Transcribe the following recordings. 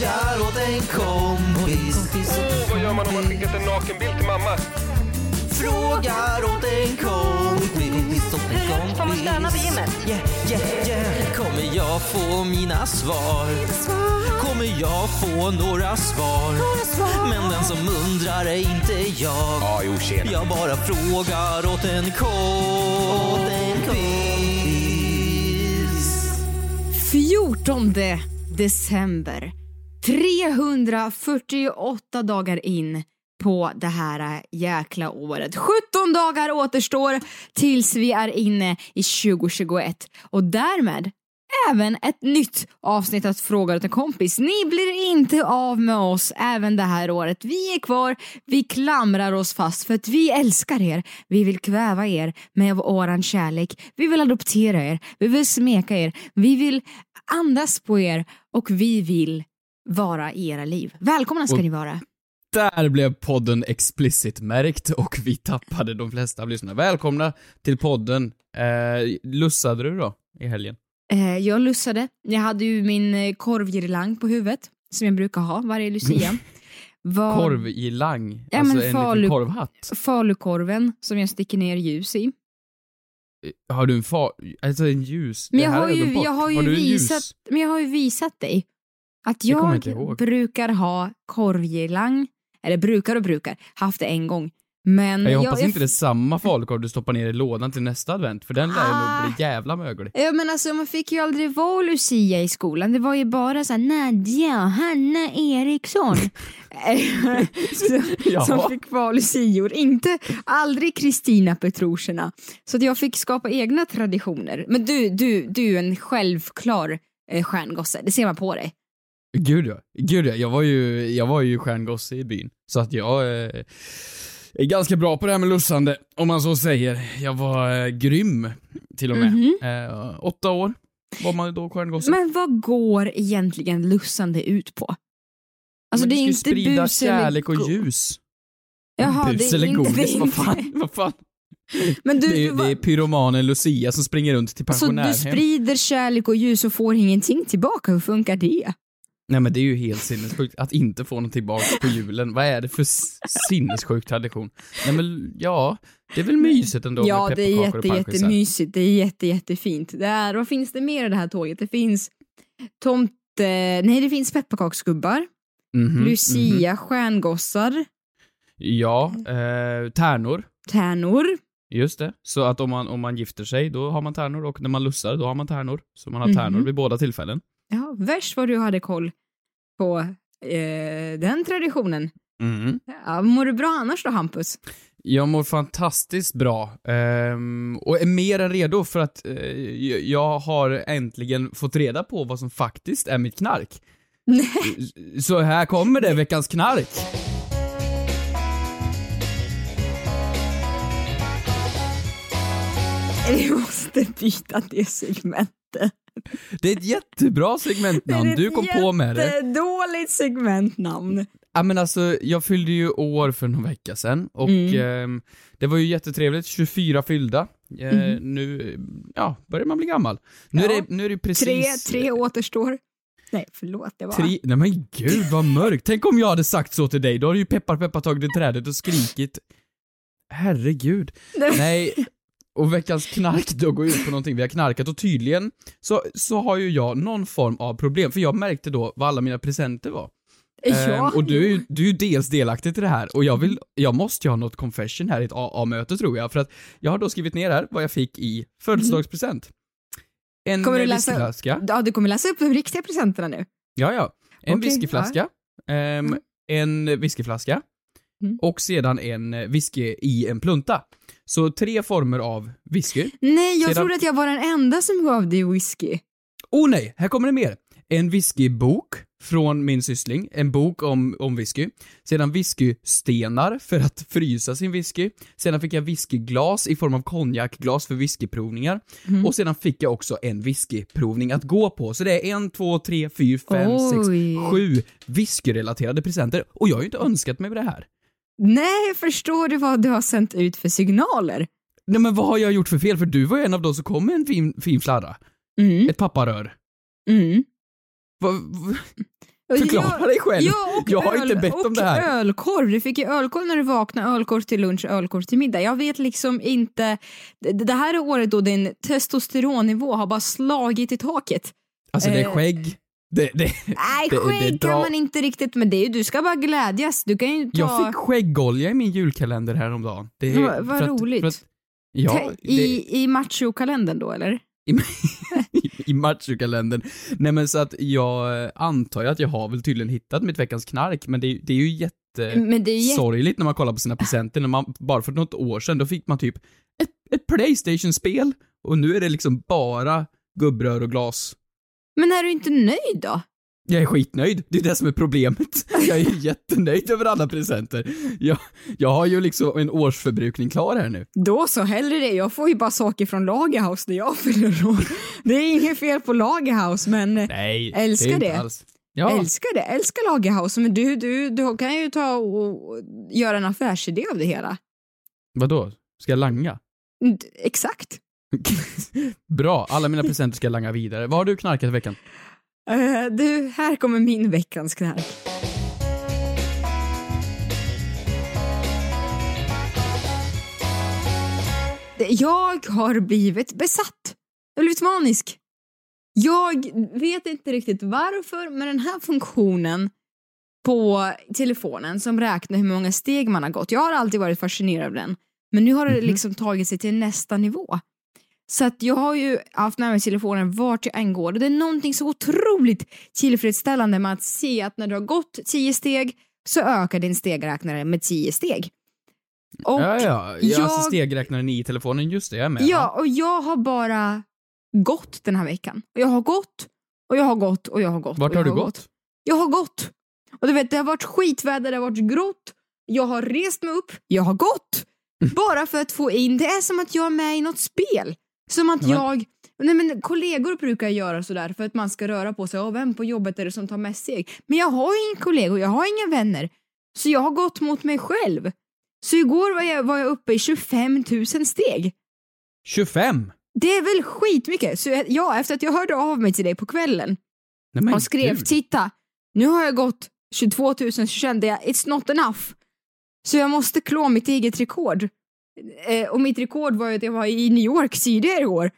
Frågar åt en kompis. Vad gör man om man skickat en nakenbild till mamma? Frågar åt en kompis. Får man stöna på gymmet? Yeah, yeah, yeah. Kommer jag få mina svar? Kommer jag få några svar? Men den som undrar är inte jag. Jo. Jag bara frågar åt en kompis. 14 december. 348 dagar in på det här äh, jäkla året. 17 dagar återstår tills vi är inne i 2021 och därmed även ett nytt avsnitt att fråga åt en kompis. Ni blir inte av med oss även det här året. Vi är kvar, vi klamrar oss fast för att vi älskar er. Vi vill kväva er med våran kärlek. Vi vill adoptera er, vi vill smeka er, vi vill andas på er och vi vill vara i era liv. Välkomna ska Och- ni vara. Där blev podden explicit märkt och vi tappade de flesta av lyssnarna. Välkomna till podden. Eh, lussade du då i helgen? Eh, jag lussade. Jag hade ju min eh, korvgirlang på huvudet som jag brukar ha varje lucia. Vad- Korvgilang? Ja, alltså en falu- liten korvhatt? Falukorven som jag sticker ner ljus i. Har du en fa... Alltså en ljus? Men jag har, ju, jag har ju har visat, ljus? men jag har ju visat dig att jag jag inte brukar ha korvgirlang, eller brukar och brukar, haft det en gång. Men Jag hoppas inte jag, det är samma falukorv du stoppar ner i lådan till nästa advent, för den lär Ah. nog bli jävla möglig. Ja men alltså man fick ju aldrig vara Lucia i skolan. Det var ju bara såhär Nadja, Hanna Eriksson. så, som fick vara lucior. Inte, aldrig Kristina Petrushina. Så att jag fick skapa egna traditioner. Men du, du, du är en självklar eh, stjärngosse. Det ser man på dig. Gud ja, gud ja. Jag var ju, jag var ju stjärngosse i byn. Så att jag eh, är ganska bra på det här med lussande, om man så säger. Jag var eh, grym, till och med. Mhm. Eh, åtta år var man då stjärngosse. Men vad går egentligen lussande ut på? Alltså Men det är inte sprida bus eller kärlek och ljus. Jaha, bus det är eller inte- godis, vad fan, vad fan. Men du, det, är, det är pyromanen Lucia som springer runt till Så du pensionärhem. sprider kärlek och ljus och får ingenting tillbaka, hur funkar det? Nej men det är ju helt sinnessjukt att inte få något tillbaka på julen. Vad är det för sinnessjuk tradition? Nej men ja, det är väl mysigt ändå ja, med det är pepparkakor jätte, och jättemysigt, det är jätte, jättefint. Det är, vad finns det mer i det här tåget? Det finns tomte, nej det finns pepparkaksgubbar, Mhm, mhm. Lucia, stjärngossar, Ja, eh, tärnor. tärnor. Just det. Så att om man, om man gifter sig, då har man tärnor och när man lussar, då har man tärnor. Så man har tärnor vid båda tillfällen. Ja, värst vad du hade koll på eh, den traditionen. Mhm. Ja, mår du bra annars då Hampus? Jag mår fantastiskt bra ehm, och är mer än redo för att eh, jag- jag har äntligen fått reda på vad som faktiskt är mitt knark. Nej. Så här kommer det, veckans knark. Vi måste byta det segmentet. Det är ett jättebra segmentnamn, du kom på med det. Det är ett dåligt segmentnamn. Ja men alltså, jag fyllde ju år för någon vecka sedan och Mm. ehm, det var ju jättetrevligt, 24 fyllda. Eh, Mhm. Nu, ja, börjar man bli gammal. Nu, Ja. är, det, nu är det precis... Tre, tre återstår. Nej, förlåt. Det var... Tre, nej men gud vad mörkt. Tänk om jag hade sagt så till dig, då hade ju peppar peppar tagit i trädet och skrikit. Herregud. Nej. Och veckans knark då går ut på någonting vi har knarkat och tydligen så, så har ju jag någon form av problem, för jag märkte då vad alla mina presenter var. Ja, Ehm, och du, är ju- du är ju dels delaktig i det här och jag vill, jag måste ju ha något confession här i ett AA-möte tror jag, för att jag har då skrivit ner här vad jag fick i födelsedagspresent. En Kommer du läsa-. Ja, du kommer läsa upp de riktiga presenterna nu. Ja, ja. En Okej, whiskyflaska, ehm, Mm. en whiskyflaska Mm. och sedan en eh, whisky i en plunta. Så tre former av whisky. Nej, jag Sedan- trodde att jag var den enda som gav dig whisky. Oh nej, här kommer det mer! en whiskybok från min syssling, en bok om, om whisky. Sedan whiskystenar för att frysa sin whisky. Sedan fick jag whiskyglas i form av konjakglas för whiskyprovningar. Mm. Och sedan fick jag också en whiskyprovning att gå på. Så det är en, två, tre, fyra, fem, Oj. sex, sju whiskyrelaterade presenter. Och jag har ju inte önskat mig det här. Nej, förstår du vad du har sänt ut för signaler? Nej men vad har jag gjort för fel? För du var ju en av de som kom med en fin, fin fladda. Mm. Ett papparör. Mm. Va, va, förklara dig själv. Ja, och jag har öl, inte bett och om det här. ölkorv. Du fick ju ölkorv när du vaknade, ölkorv till lunch, ölkorv till middag. Jag vet liksom inte. Det, det här är året då din testosteronnivå har bara slagit i taket. Alltså det är Eh. skägg. Det, det, Nej, det- det skägg kan man inte riktigt med det. Du ska bara glädjas. Du kan ju ta... Jag fick skäggolja i min julkalender häromdagen. Det är, Vad- vad att- roligt. För att, ja, I, i machokalendern då eller? i, i machokalendern. Nej men så att jag eh, antar ju att jag har väl tydligen hittat mitt veckans knark, men det, det är ju jätte... Men det är jätte... sorgligt när man kollar på sina presenter, när man, bara för något år sedan, då fick man typ ett, ett Playstation-spel, och nu är det liksom bara gubbrör och glas. Men är du inte nöjd då? Jag är skitnöjd, det är det som är problemet. Jag är jättenöjd över alla presenter. Jag, jag har ju liksom en årsförbrukning klar här nu. Då så, hellre det. Jag får ju bara saker från Lagerhaus när jag fyller år. Det är inget fel på Lagerhaus, men Nej, Älskar det. inte det. Alls. Ja, älskar det. Älskar Lagerhaus. Men du, du, du kan ju ta och göra en affärsidé av det hela. vadå? Ska jag langa? Exakt. Bra, alla mina presenter ska jag langa vidare. Vad har du knarkat i veckan? Eh, du, här kommer min veckans knark. Jag har blivit besatt. Jag har blivit manisk. Jag vet inte riktigt varför, men den här funktionen på telefonen som räknar hur många steg man har gått. Jag har alltid varit fascinerad av den. Men nu har det liksom tagit sig till nästa nivå. Så att jag har ju haft med mig telefonen vart jag än går och det är någonting så otroligt tillfredsställande med att se att när du har gått 10 steg så ökar din stegräknare med 10 steg. Och ja, ja, ja. jag- Alltså stegräknaren i telefonen, just det, jag är med. Ja, och jag har bara gått den här veckan. Och jag har gått och jag har gått och jag har gått. Vart jag har du gått? Jag har gått. Och du vet, det har varit skitväder, det har varit grått. Jag har rest mig upp, jag har gått. Bara för att få in, det är som att jag är med i något spel. Som att jag, nej men kollegor brukar göra sådär för att man ska röra på sig. Och vem på jobbet är det som tar mest steg? Men jag har ju inga kollegor, jag har inga vänner. Så jag har gått mot mig själv. Så igår var jag, var jag uppe i 25 000 steg. 25? Det är väl skitmycket? Så ja, efter att jag hörde av mig till dig på kvällen Nej, och skrev gud. titta, nu har jag gått 22 000 så kände jag it's not enough. Så jag måste klå mitt eget rekord. Eh, och mitt rekord var ju att jag var i New York tidigare i år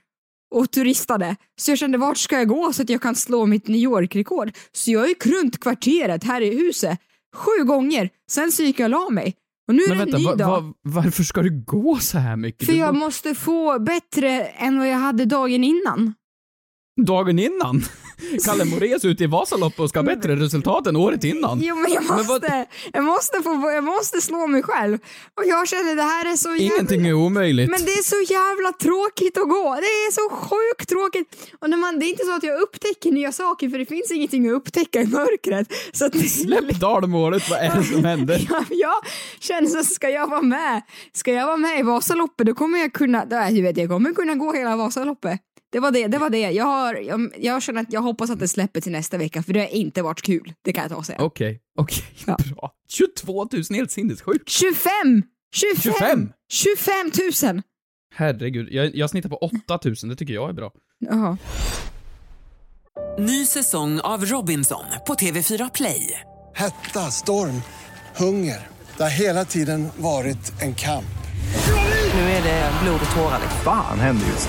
och turistade. Så jag kände vart ska jag gå så att jag kan slå mitt New York-rekord. Så jag gick runt kvarteret här i huset sju gånger, sen så gick jag och la mig. Och nu är Men det vänta, en ny va, dag. va, varför ska du gå så här mycket? För Du jag måste få bättre än vad jag hade dagen innan. Dagen innan? Kalle Moraeus ute i Vasaloppet och ska ha bättre resultat än året innan. Jo men jag Men vad- måste, jag måste, få, jag måste slå mig själv. Och jag känner det här är så jävla... Ingenting är omöjligt. Men det är så jävla tråkigt att gå. Det är så sjukt tråkigt. Och när man, det är inte så att jag upptäcker nya saker för det finns ingenting att upptäcka i mörkret. Så att, Släpp dalmålet, vad är det som händer? Ja, jag känner så ska jag vara med, ska jag vara med i Vasaloppet då kommer jag kunna, nej, du vet, jag kommer kunna gå hela Vasaloppet. Det var det, det var det. Jag, har, jag, jag känner att jag hoppas att det släpper till nästa vecka för det har inte varit kul. Det kan jag ta och säga. Okej, okej, Ja. bra. 22 000 helt sinnessjukt. 25! 25! 25? 25 000! Herregud, jag, jag snittar på 8 000, det tycker jag är bra. Jaha. Ny säsong av Robinson på TV4 Play. Hetta, storm, hunger. Det har hela tiden varit en kamp. Nu är det blod och tårar. Fan händer just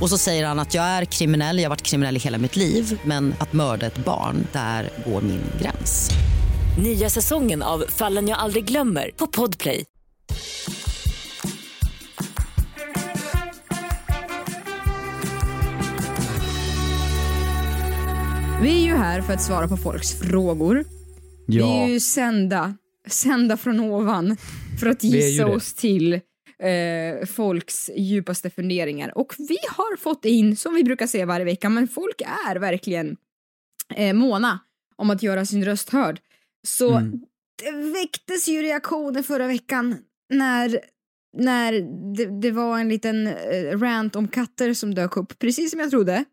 Och så säger han att jag är kriminell, jag har varit kriminell i hela mitt liv men att mörda ett barn, där går min gräns. Nya säsongen av Fallen jag aldrig glömmer på Podplay. Vi är ju här för att svara på folks frågor. Vi är ju sända, sända från ovan för att gissa oss till eh, folks djupaste funderingar. Och vi har fått in, som vi brukar säga varje vecka, men folk är verkligen eh, måna om att göra sin röst hörd. Så Mm. det väcktes ju reaktioner förra veckan när, när det, det var en liten eh, rant om katter som dök upp, precis som jag trodde.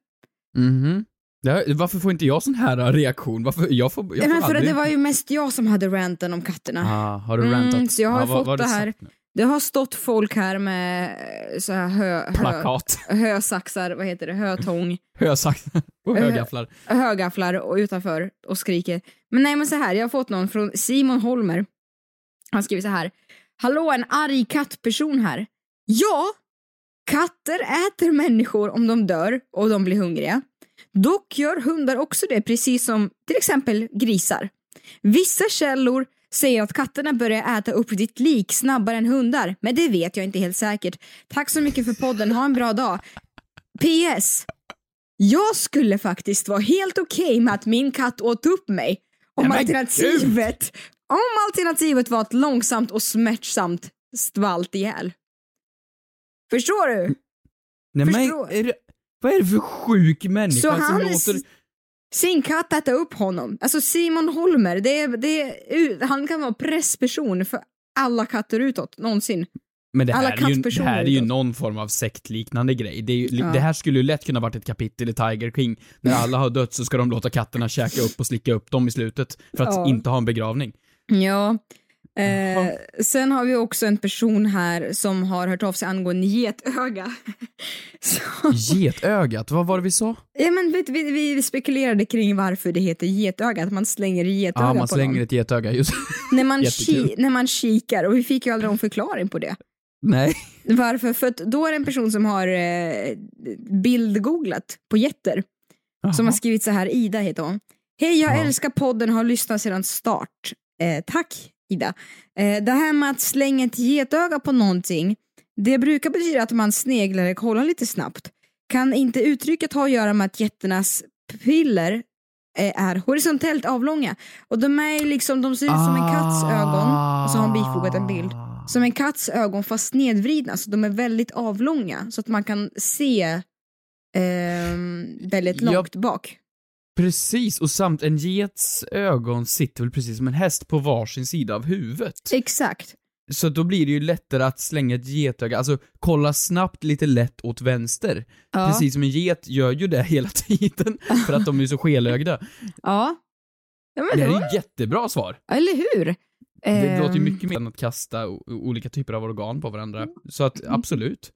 Mhm. Ja, varför får inte jag sån här reaktion? Varför? Jag får, jag Ja, får men för att aldrig... det var ju mest jag som hade ranten om katterna. Ah, har du Mm, rantat? så jag har ah, vad- fått vad det har du här. Det har stått folk här med eh, så här hö, hö, Plakat. hösaxar, vad heter det, hötång, Hösax och högafflar. högafflar och utanför och skriker. Men nej men så här, jag har fått någon från Simon Holmer. Han skriver så här. Hallå en arg kattperson här. Ja, katter äter människor om de dör och de blir hungriga. Dock gör hundar också det, precis som till exempel grisar. Vissa källor säger att katterna börjar äta upp ditt lik snabbare än hundar, men det vet jag inte helt säkert. Tack så mycket för podden, ha en bra dag. PS. Jag skulle faktiskt vara helt okej med att min katt åt upp mig om Nej, men alternativet om alternativet var ett långsamt och smärtsamt svalt ihjäl. Förstår du? Nej, men, Förstår. är det, vad är det för sjuk människa Så som han låter... sin katt äta upp honom. Alltså Simon Holmer, det är, det är, han kan vara pressperson för alla katter utåt, någonsin. Men det alla här, är ju, det här är ju någon form av sektliknande grej. Det, ju, Ja. det här skulle ju lätt kunna varit ett kapitel i Tiger King. När alla har dött så ska de låta katterna käka upp och slicka upp dem i slutet. För att Ja. inte ha en begravning. Ja. Eh, sen har vi också en person här som har hört av sig angående getöga. Så, Getögat, vad var det vi sa? ja, men vet, vi, vi spekulerade kring varför det heter getöga, att man slänger getöga ah, man på slänger någon. ett getöga, just När man, ki, när man kikar, och vi fick ju aldrig någon förklaring på det. Nej. Varför? För att då är det en person som har eh, bildgooglat på getter. Som har skrivit så här, Ida heter hon. Hej, jag Ja. älskar podden har lyssnat sedan start. Eh, tack Ida. Eh, det här med att slänga ett getöga på någonting, det brukar betyda att man sneglar eller kollar lite snabbt. Kan inte uttrycket ha att göra med att getternas pupiller eh, är horisontellt avlånga? Och de är liksom, de ser ut som en katts ögon, och så har han bifogat en bild. Som en katts ögon fast snedvridna, så de är väldigt avlånga så att man kan se ehm, väldigt långt bak. Precis, och samt en gets ögon sitter väl precis som en häst på varsin sida av huvudet. Exakt. Så då blir det ju lättare att slänga ett getöga, alltså kolla snabbt lite lätt åt vänster. Ja. Precis som en get gör ju det hela tiden, för att de är så skelögda. Ja. ja men Det här är ju jättebra svar. eller hur? Det Ehm, låter ju mycket mer än att kasta olika typer av organ på varandra. Så att Mm. absolut.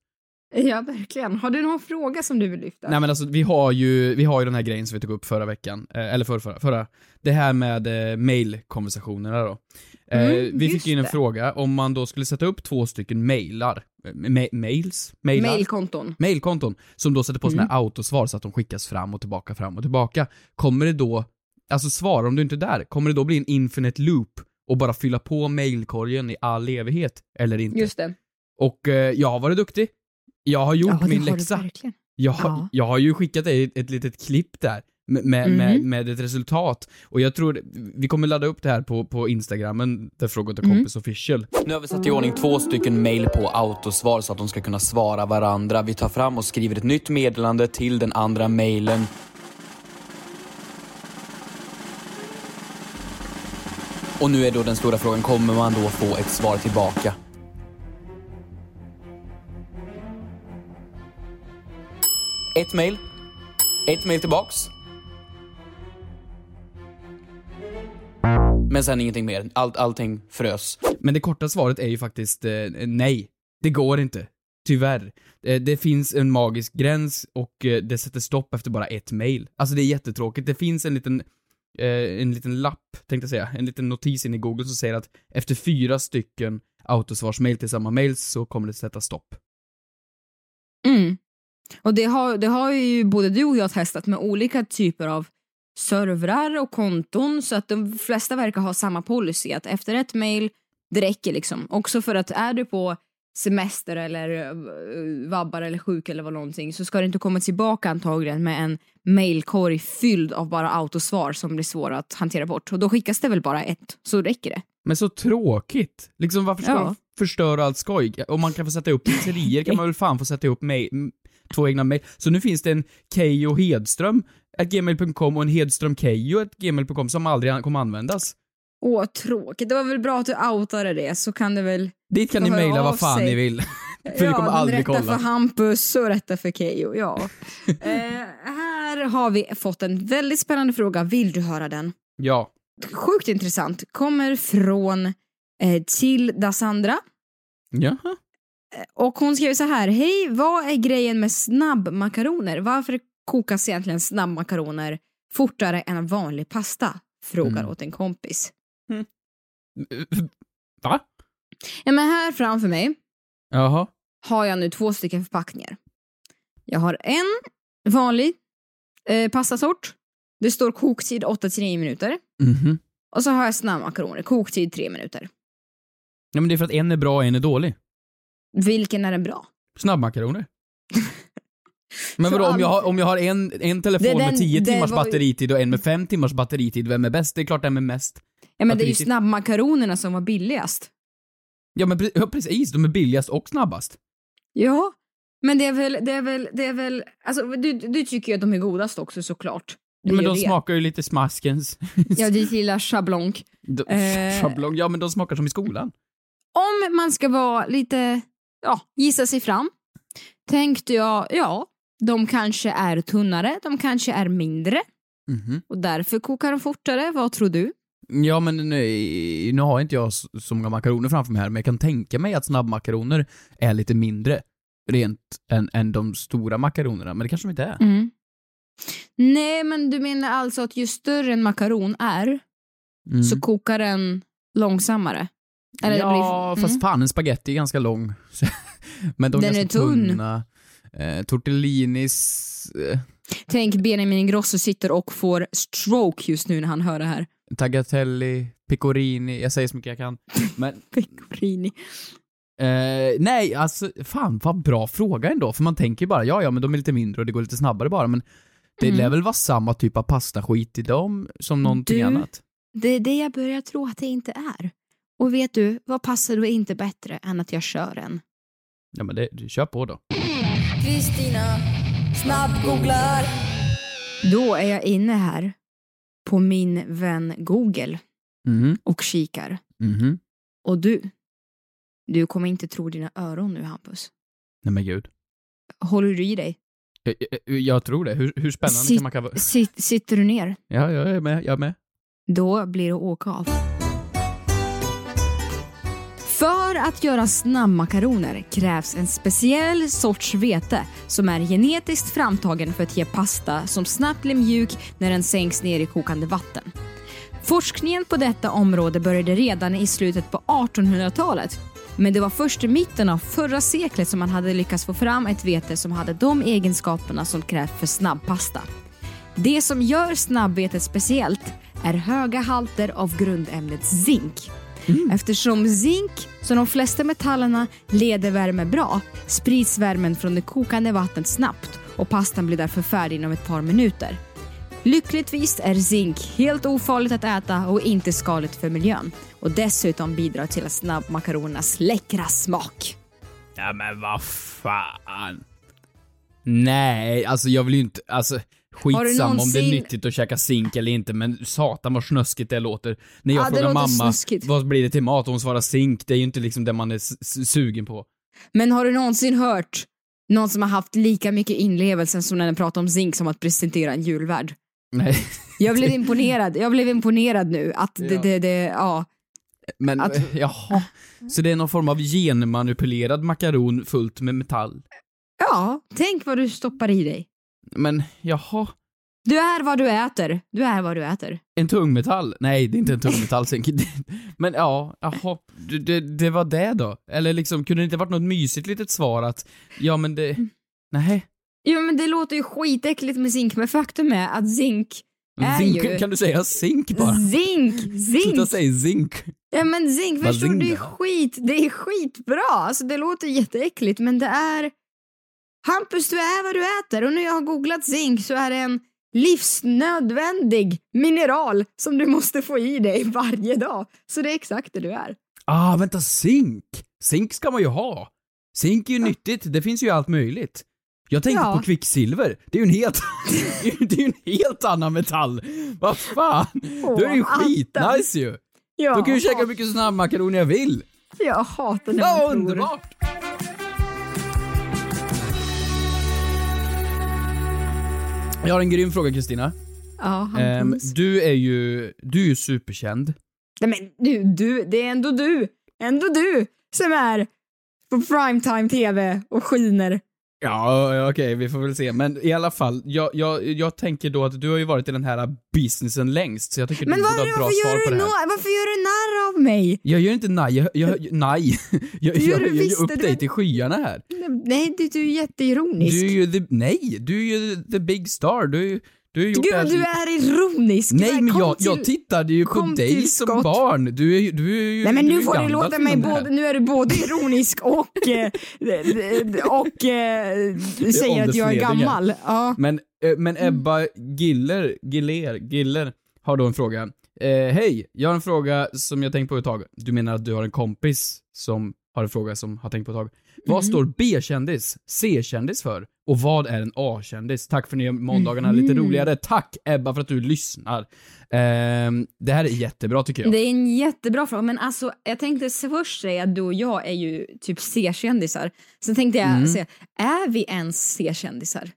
Ja, verkligen. Har du någon fråga som du vill lyfta? Nej men alltså vi har ju, vi har ju den här grejen som vi tog upp förra veckan, eh, eller förra, förra, förra. Det här med eh, mailkonversationerna då. Eh, Mm, vi fick in en det. fråga om man då skulle sätta upp två stycken mailar, eh, ma- mails? Mailar? Mailkonton. Mailkonton, som då sätter på Mm. här autosvar så att de skickas fram och tillbaka, fram och tillbaka. Kommer det då, alltså svara om du inte är där, kommer det då bli en infinite loop och bara fylla på mailkorgen i all evighet, eller inte? Just det. Och eh, jag har varit duktig. Jag har gjort ja, min läxa. Jag, har- Ja. jag har ju skickat dig ett, ett litet klipp där med, med, Mhm. med, med ett resultat. Och jag tror, vi kommer ladda upp det här på, på instagrammen, där Fråga till Mm. kompis official. Nu har vi satt i ordning två stycken mail på autosvar så att de ska kunna svara varandra. Vi tar fram och skriver ett nytt meddelande till den andra mailen. Och nu är då den stora frågan, kommer man då få ett svar tillbaka? Ett mail. Ett mail tillbaks. Men sen ingenting mer. Allt, allting frös. Men det korta svaret är ju faktiskt eh, nej. Det går inte. Tyvärr. Eh, det finns en magisk gräns och eh, det sätter stopp efter bara ett mail. Alltså det är jättetråkigt. Det finns en liten, eh, en liten lapp, tänkte jag säga, en liten notis in i Google som säger att efter fyra stycken autosvarsmail till samma mail så kommer det sätta stopp. Och det har, det har ju både du och jag testat med olika typer av servrar och konton så att de flesta verkar ha samma policy att efter ett mail, det räcker liksom. Också för att är du på semester eller uh, vabbar eller sjuk eller vad någonting så ska du inte komma tillbaka antagligen med en mailkorg fylld av bara autosvar som blir svåra att hantera bort. Och då skickas det väl bara ett, så räcker det. Men så tråkigt. Liksom varför ska Ja. de förstöra allt skoj? Om man kan få sätta upp pizzerior kan man väl fan få sätta upp mail, två egna mail. Så nu finns det en Keyyo Hedström gmail.com och en Hedström Keyyo gmail.com som aldrig kommer användas. Åh, tråkigt. Det var väl bra att du outade det så kan det väl... Dit kan ni mejla vad fan sig. ni vill. För vi kommer aldrig rätta kolla. för Hampus och rätta för Keyyo, ja. eh, här har vi fått en väldigt spännande fråga. Vill du höra den? Ja. Sjukt intressant. Kommer från eh, Tilda Sandra. Jaha. Och hon skriver så här. Hej, vad är grejen med snabbmakaroner? Varför kokas egentligen snabbmakaroner fortare än vanlig pasta? Frågar Mm. åt en kompis. Va? Ja, men här framför mig Jaha. har jag nu två stycken förpackningar. Jag har en vanlig eh, pastasort. Det står koktid 8-9 minuter. Mhm. Och så har jag snabbmakaroner, koktid 3 minuter. Ja men det är för att en är bra och en är dålig. Vilken är den bra? Snabbmakaroner. Men vadå, om jag, har, om jag har en, en telefon den- med 10 det timmars var batteritid och en med 5 timmars batteritid, vem är bäst? Det är klart den med mest. Ja men det är ju snabbmakaronerna som var billigast. Ja men ja, precis, de är billigast och snabbast. Ja, men det är väl, det är väl, det är väl, alltså du, du tycker ju att de är godast också såklart. Ja, men de det. smakar ju lite smaskens. Ja, ditt lilla schablonk. De, Eh. Schablon, ja men de smakar som i skolan. Om man ska vara lite, ja, gissa sig fram, tänkte jag, ja, de kanske är tunnare, de kanske är mindre Mhm. och därför kokar de fortare. Vad tror du? Ja men nu, nu har inte jag så många makaroner framför mig här, men jag kan tänka mig att snabbmakaroner är lite mindre rent än, än de stora makaronerna, men det kanske de inte är. Mm. Nej, men du menar alltså att ju större en makaron är Mm. så kokar den långsammare? Eller ja, blir- fast mm. fan en spaghetti är ganska lång. men de är Den är ganska tunn. tunna. Eh, tortellinis, eh, Tänk Benjamin Ingrosso sitter och får stroke just nu när han hör det här. tagliatelle, pecorini, jag säger så mycket jag kan. Men Pecorini. Eh, nej, alltså fan vad bra fråga ändå, för man tänker ju bara ja, ja, men de är lite mindre och det går lite snabbare bara, men det Mm. lär väl vara samma typ av pastaskit i dem som någonting Du- annat? Det är det jag börjar tro att det inte är. Och vet du, vad passar då inte bättre än att jag kör en? Ja men det, kör på då. Kristina snabbgooglar. Då är jag inne här på min vän Google Mhm, och kikar. mhm. Och du, du kommer inte tro dina öron nu Hampus. Nej men gud. Håller du i dig? Jag, jag, jag tror det. Hur, hur spännande Sitt- kan man kan vara? Sitt, sitter du ner? Ja, jag är med, jag är med. Då blir det åka av. För att göra snabbmakaroner krävs en speciell sorts vete som är genetiskt framtagen för att ge pasta som snabbt blir mjuk när den sänks ner i kokande vatten. Forskningen på detta område började redan i slutet på 1800-talet men det var först i mitten av förra seklet som man hade lyckats få fram ett vete som hade de egenskaperna som krävs för snabbpasta. Det som gör snabbvetet speciellt är höga halter av grundämnet zink. Eftersom zink, som de flesta metallerna, leder värme bra sprids värmen från det kokande vattnet snabbt och pastan blir därför färdig inom ett par minuter. Lyckligtvis är zink helt ofarligt att äta och inte skadligt för miljön och dessutom bidrar till snabbmakaronernas läckra smak. Ja men vad fan. Nej, alltså jag vill ju inte, alltså Skitsam om det är någonsin- nyttigt att käka zink eller inte, men satan vad snuskigt det låter. När jag Ja, frågar mamma, snuskigt. vad blir det till mat? Och hon svarar zink, det är ju inte liksom det man är sugen på. Men har du någonsin hört någon som har haft lika mycket inlevelse som när den pratar om zink som att presentera en julvärd? Nej. Jag blev imponerad, jag blev imponerad nu att det, Ja. det, det ja. Men, Att- jaha. Så det är någon form av genmanipulerad makaron fullt med metall? Ja, tänk vad du stoppar i dig. Men, jaha. Du är vad du äter, du är vad du äter. En tungmetall? Nej, det är inte en tungmetall. Men ja, jaha. Det, det, var det då? Eller liksom, kunde det inte varit något mysigt litet svar att, ja men det, nej. Ja men det låter ju skitäckligt med zink men faktum är att zink är Zink, ju... kan du säga zink bara? Zink! Sluta Zink! säga zink. Ja men zink, förstår du? Det är skit, det är skitbra. Alltså det låter jätteäckligt men det är... Hampus, du är vad du äter och när jag har googlat zink så är det en livsnödvändig mineral som du måste få i dig varje dag. Så det är exakt det du är. Ah, vänta, zink! Zink ska man ju ha. Zink är ju nyttigt, det finns ju allt möjligt. Jag tänkte Ja. på kvicksilver, det är ju en helt, det är ju- är ju en helt annan metall. Vad fan! Är det ju Åh, skitnice ju! Ja, Då kan jag ju käka hur mycket snabbmakaroner jag vill. Jag hatar när Ja, man tror... underbart! Jag har en grym fråga Kristina. Ja, Hampus. du är ju, du är ju superkänd. Nej men du, du, det är ändå du, ändå du som är på primetime tv och skiner. Ja, okej, vi får väl se. Men i alla fall, jag, jag, jag tänker då att du har ju varit i den här businessen längst, så jag tycker Men du borde ha ett bra varför, svar gör på du det här. varför gör du narr av mig? Jag gör inte nej, jag, jag, nej. Jag, Du jag, jag visst, upp det- dig till skyarna här. Nej, du, du är jätteironisk. Du är ju the, nej, du är ju the big star. Du, är ju- du har gjort Gud det här du är ironisk. Nej Men jag, till- jag tittade ju på dig som skott. barn. Du är du är ju Nej men nu får du låta mig både, nu är du både ironisk och, eh, och eh, säger att jag är gammal. Ja. Men, eh, men Ebba Giller, Giller, Giller har då en fråga. Eh, Hej, jag har en fråga som jag tänkt på ett tag. Du menar att du har en kompis som har en fråga som har tänkt på ett tag. Vad Mm. står B-kändis, C-kändis för? Och vad är en A-kändis? Tack för att ni gör måndagarna lite Mhm. roligare. Tack Ebba för att du lyssnar. Ehm, det här är jättebra tycker jag. Det är en jättebra fråga, men alltså jag tänkte först säga att du och jag är ju typ C-kändisar. Sen tänkte jag Mm. säga, är vi ens C-kändisar?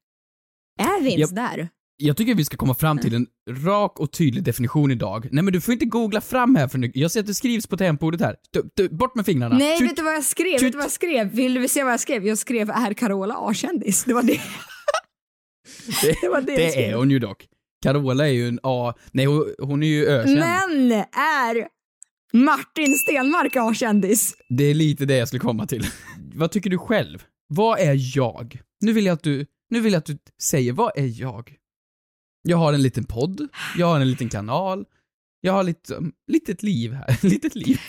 Är vi ens Japp. där? Jag tycker vi ska komma fram till en rak och tydlig definition idag. Nej men du får inte googla fram här för nu. Jag ser att det skrivs på tangentbordet här. Du, du, bort med fingrarna. Nej, Tjut. vet du vad jag skrev? Tjut. Vet du vad jag skrev? Vill du se vad jag skrev? Jag skrev är Carola A-kändis. Det var det. Det, Det var det det är hon ju dock. Carola är ju en A... Nej, hon, hon är ju ökänd. Men är Martin Stenmark A-kändis? Det är lite det jag skulle komma till. vad tycker du själv? Vad är jag? Nu vill jag att du, nu vill jag att du säger, vad är jag? Jag har en liten podd, jag har en liten kanal, jag har lite, mm, litet liv här, litet liv.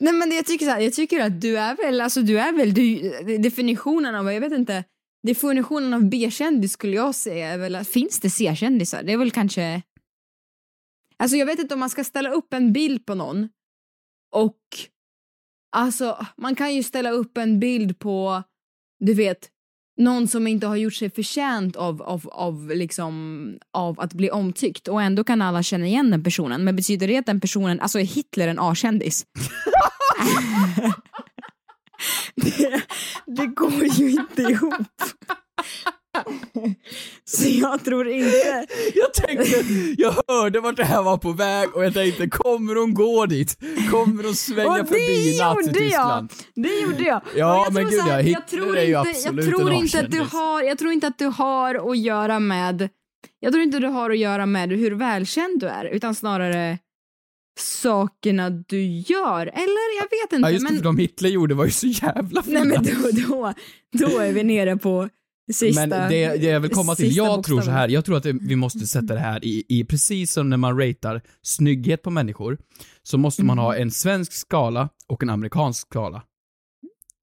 Nej men jag tycker så här, jag tycker att du är väl, alltså du är väl, du, eh, definitionen av, jag vet inte, definitionen av B-kändis skulle jag säga är väl att finns det C-kändisar? Det är väl kanske, alltså jag vet inte om man ska ställa upp en bild på någon och alltså man kan ju ställa upp en bild på, du vet, någon som inte har gjort sig förtjänt av, av, av, liksom, av att bli omtyckt och ändå kan alla känna igen den personen. Men betyder det att den personen, alltså är Hitler en A-kändis? det, det går ju inte ihop. Så jag tror inte... Jag tänkte, jag hörde vart det här var på väg och jag tänkte, kommer hon gå dit? Kommer hon svänga förbi jag! Nazityskland? Det gjorde jag. Ja, jag men tror gud, här, jag är ju absolut jag tror inte att du har, Jag tror inte att du har att göra med... Jag tror inte du har att göra med hur välkänd du är, utan snarare sakerna du gör. Eller jag vet inte. Ja just det, men, för de Hitler gjorde var ju så jävla fina. nej men då, då, då är vi nere på sista... Men det, det jag vill komma till, jag tror så här, jag tror att vi måste sätta det här i, i, precis som när man ratear snygghet på människor, så måste man Mm. ha en svensk skala och en amerikansk skala.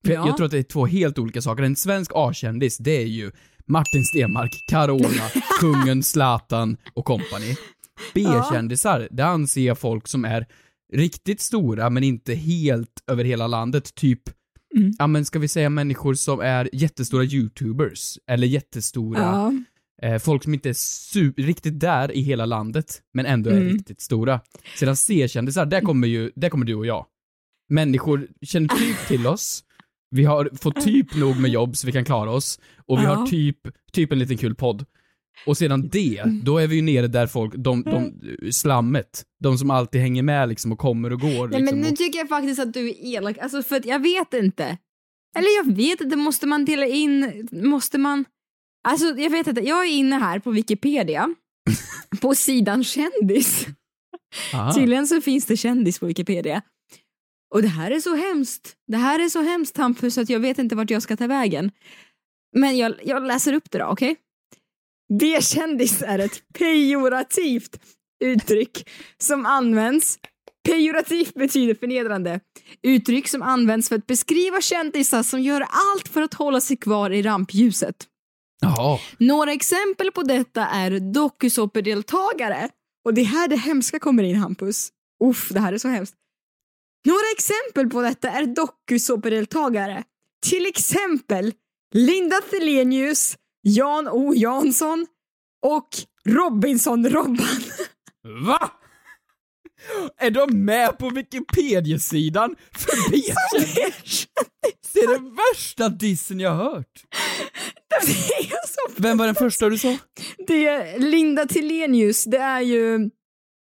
För jag, Ja. jag tror att det är två helt olika saker. En svensk A-kändis, det är ju Martin Stenmark, Carola, kungen, Zlatan och company. B-kändisar, det anser jag folk som är riktigt stora men inte helt över hela landet, typ Mm. Ja men ska vi säga människor som är jättestora youtubers, eller jättestora Ja. eh, folk som inte är riktigt där i hela landet, men ändå är Mm. riktigt stora. Sedan C-kändisar, där kommer ju, där kommer du och jag. Människor känner typ till oss, vi har fått typ nog med jobb så vi kan klara oss, och vi Ja. har typ, typ en liten kul podd. Och sedan det, då är vi ju nere där folk, de, de, slammet, de som alltid hänger med liksom och kommer och går Nej liksom. men nu och, tycker jag faktiskt att du är elak, alltså för att jag vet inte. Eller jag vet inte, måste man dela in, måste man... Alltså jag vet inte, jag är inne här på Wikipedia, på sidan kändis. Aha. Tydligen så finns det kändis på Wikipedia. Och det här är så hemskt. Det här är så hemskt Hampus att jag vet inte vart jag ska ta vägen. Men jag, jag läser upp det då, okej? B-kändis är ett pejorativt uttryck som används Pejorativt betyder förnedrande. Uttryck som används för att beskriva kändisar som gör allt för att hålla sig kvar i rampljuset. Jaha. Några exempel på detta är dokusåpadeltagare. Och det är här det hemska kommer in Hampus. Uff, det här är så hemskt. Några exempel på detta är dokusåpadeltagare. Till exempel Linda Thelenius, Jan O Jansson och Robinson-Robban. Va? Är de med på Wikipedia-sidan för B-kändis? Det är den värsta dissen jag har hört. Det är så Vem var den första du sa? Det är Linda Tillenius, det är ju...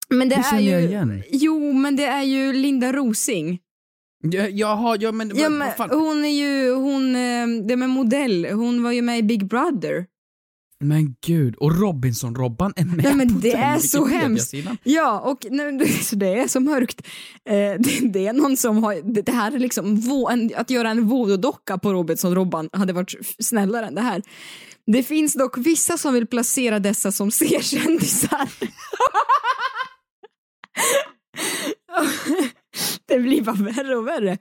Men det Det är känner ju... jag igen. Jo, men det är ju Linda Rosing. Ja, Jaha, ja men, Ja, men hon är ju, hon, eh, det med modell, hon var ju med i Big Brother. Men gud, och Robinson-Robban är med Nej men på det är så hemskt. Ja, och nej, så det är så mörkt. Eh, det, det är någon som har, det, det här är liksom, vo, en, att göra en voodoo-docka på Robinson-Robban hade varit snällare än det här. Det finns dock vissa som vill placera dessa som C-kändisar. Det blir bara värre och värre.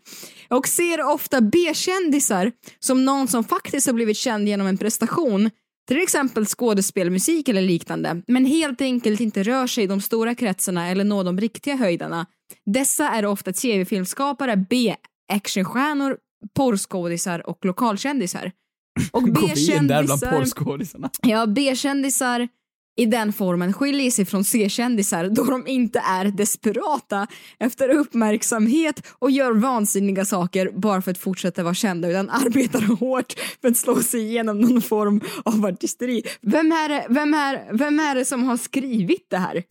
Och ser ofta B-kändisar som någon som faktiskt har blivit känd genom en prestation, till exempel skådespel, musik eller liknande, men helt enkelt inte rör sig i de stora kretsarna eller når de riktiga höjderna. Dessa är ofta tv-filmskapare, B-actionstjärnor, porrskådisar och lokalkändisar. Och B-kändisar? Ja, B-kändisar i den formen skiljer sig från C-kändisar då de inte är desperata efter uppmärksamhet och gör vansinniga saker bara för att fortsätta vara kända utan arbetar hårt för att slå sig igenom någon form av artisteri. Vem är det, vem är, vem är det som har skrivit det här?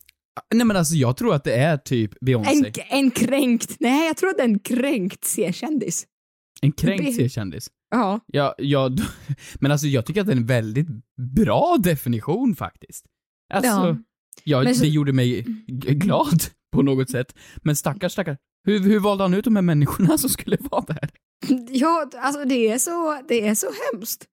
Nej men alltså jag tror att det är typ Beyoncé. En, en kränkt, nej jag tror att det är en kränkt C-kändis. En kränkt C-kändis. Ja. Ja, ja, men alltså jag tycker att det är en väldigt bra definition faktiskt. Alltså, Ja. ja, så- det gjorde mig g- glad på något sätt. Men stackars, stackars. Hur, hur valde han ut de här människorna som skulle vara där? Ja, alltså det är så, det är så hemskt.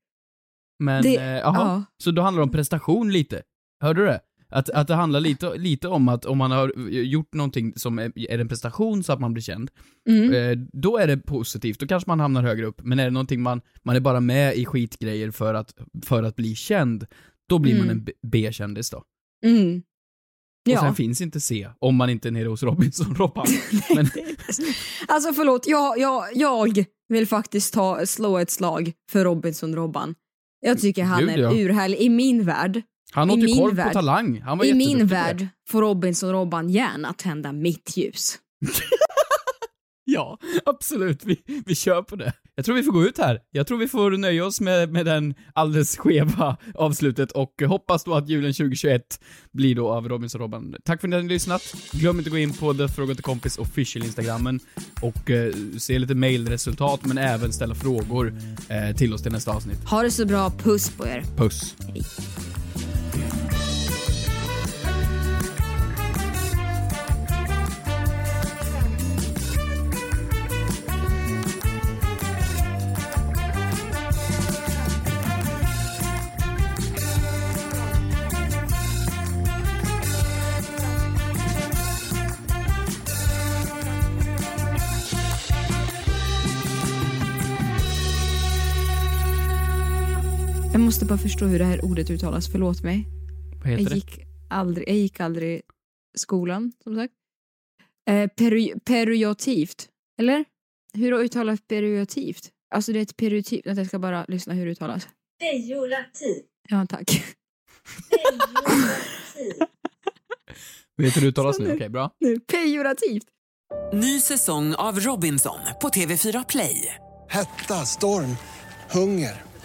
Men, Det- eh, jaha, ja. så då handlar det om prestation lite. Hörde du det? Att, att det handlar lite, lite om att om man har gjort någonting som är, är en prestation så att man blir känd, Mm. eh, då är det positivt, då kanske man hamnar högre upp. Men är det någonting man, man är bara med i skitgrejer för att, för att bli känd, då blir man Mm. en B- B-kändis då. Mm. Och Ja. sen finns inte C, om man inte är nere hos Robinson-Robban. Men, Alltså förlåt, jag, jag, jag vill faktiskt ta, slå ett slag för Robinson-Robban. Jag tycker han Gud, är ja. urhärlig. I min värld, han åt ju korv på värld- Talang, han var i min på värld får Robinson-Robban gärna tända mitt ljus. Ja, absolut. Vi, vi kör på det. Jag tror vi får gå ut här. Jag tror vi får nöja oss med, med den alldeles skeva avslutet och hoppas då att julen 2021 blir då av Robinson Robban. Tack för att ni har lyssnat. Glöm inte att gå in på The Fråga till Kompis official Instagrammen och eh, se lite mailresultat men även ställa frågor eh, till oss till nästa avsnitt. Ha det så bra, puss på er. Puss. Jag måste bara förstå hur det här ordet uttalas, förlåt mig. Vad heter Jag det? gick aldrig, jag gick aldrig skolan, som sagt. Eh, peri, periotivt, eller? Hur uttalas periotivt? Alltså det är ett periotivt, jag ska bara lyssna hur det uttalas. Pejorativ. Ja, tack. Vet du hur det uttalas nu? nu- Okej, bra. Nu, pejorativt. Ny säsong av Robinson på TV4 Play. Hetta, storm, hunger.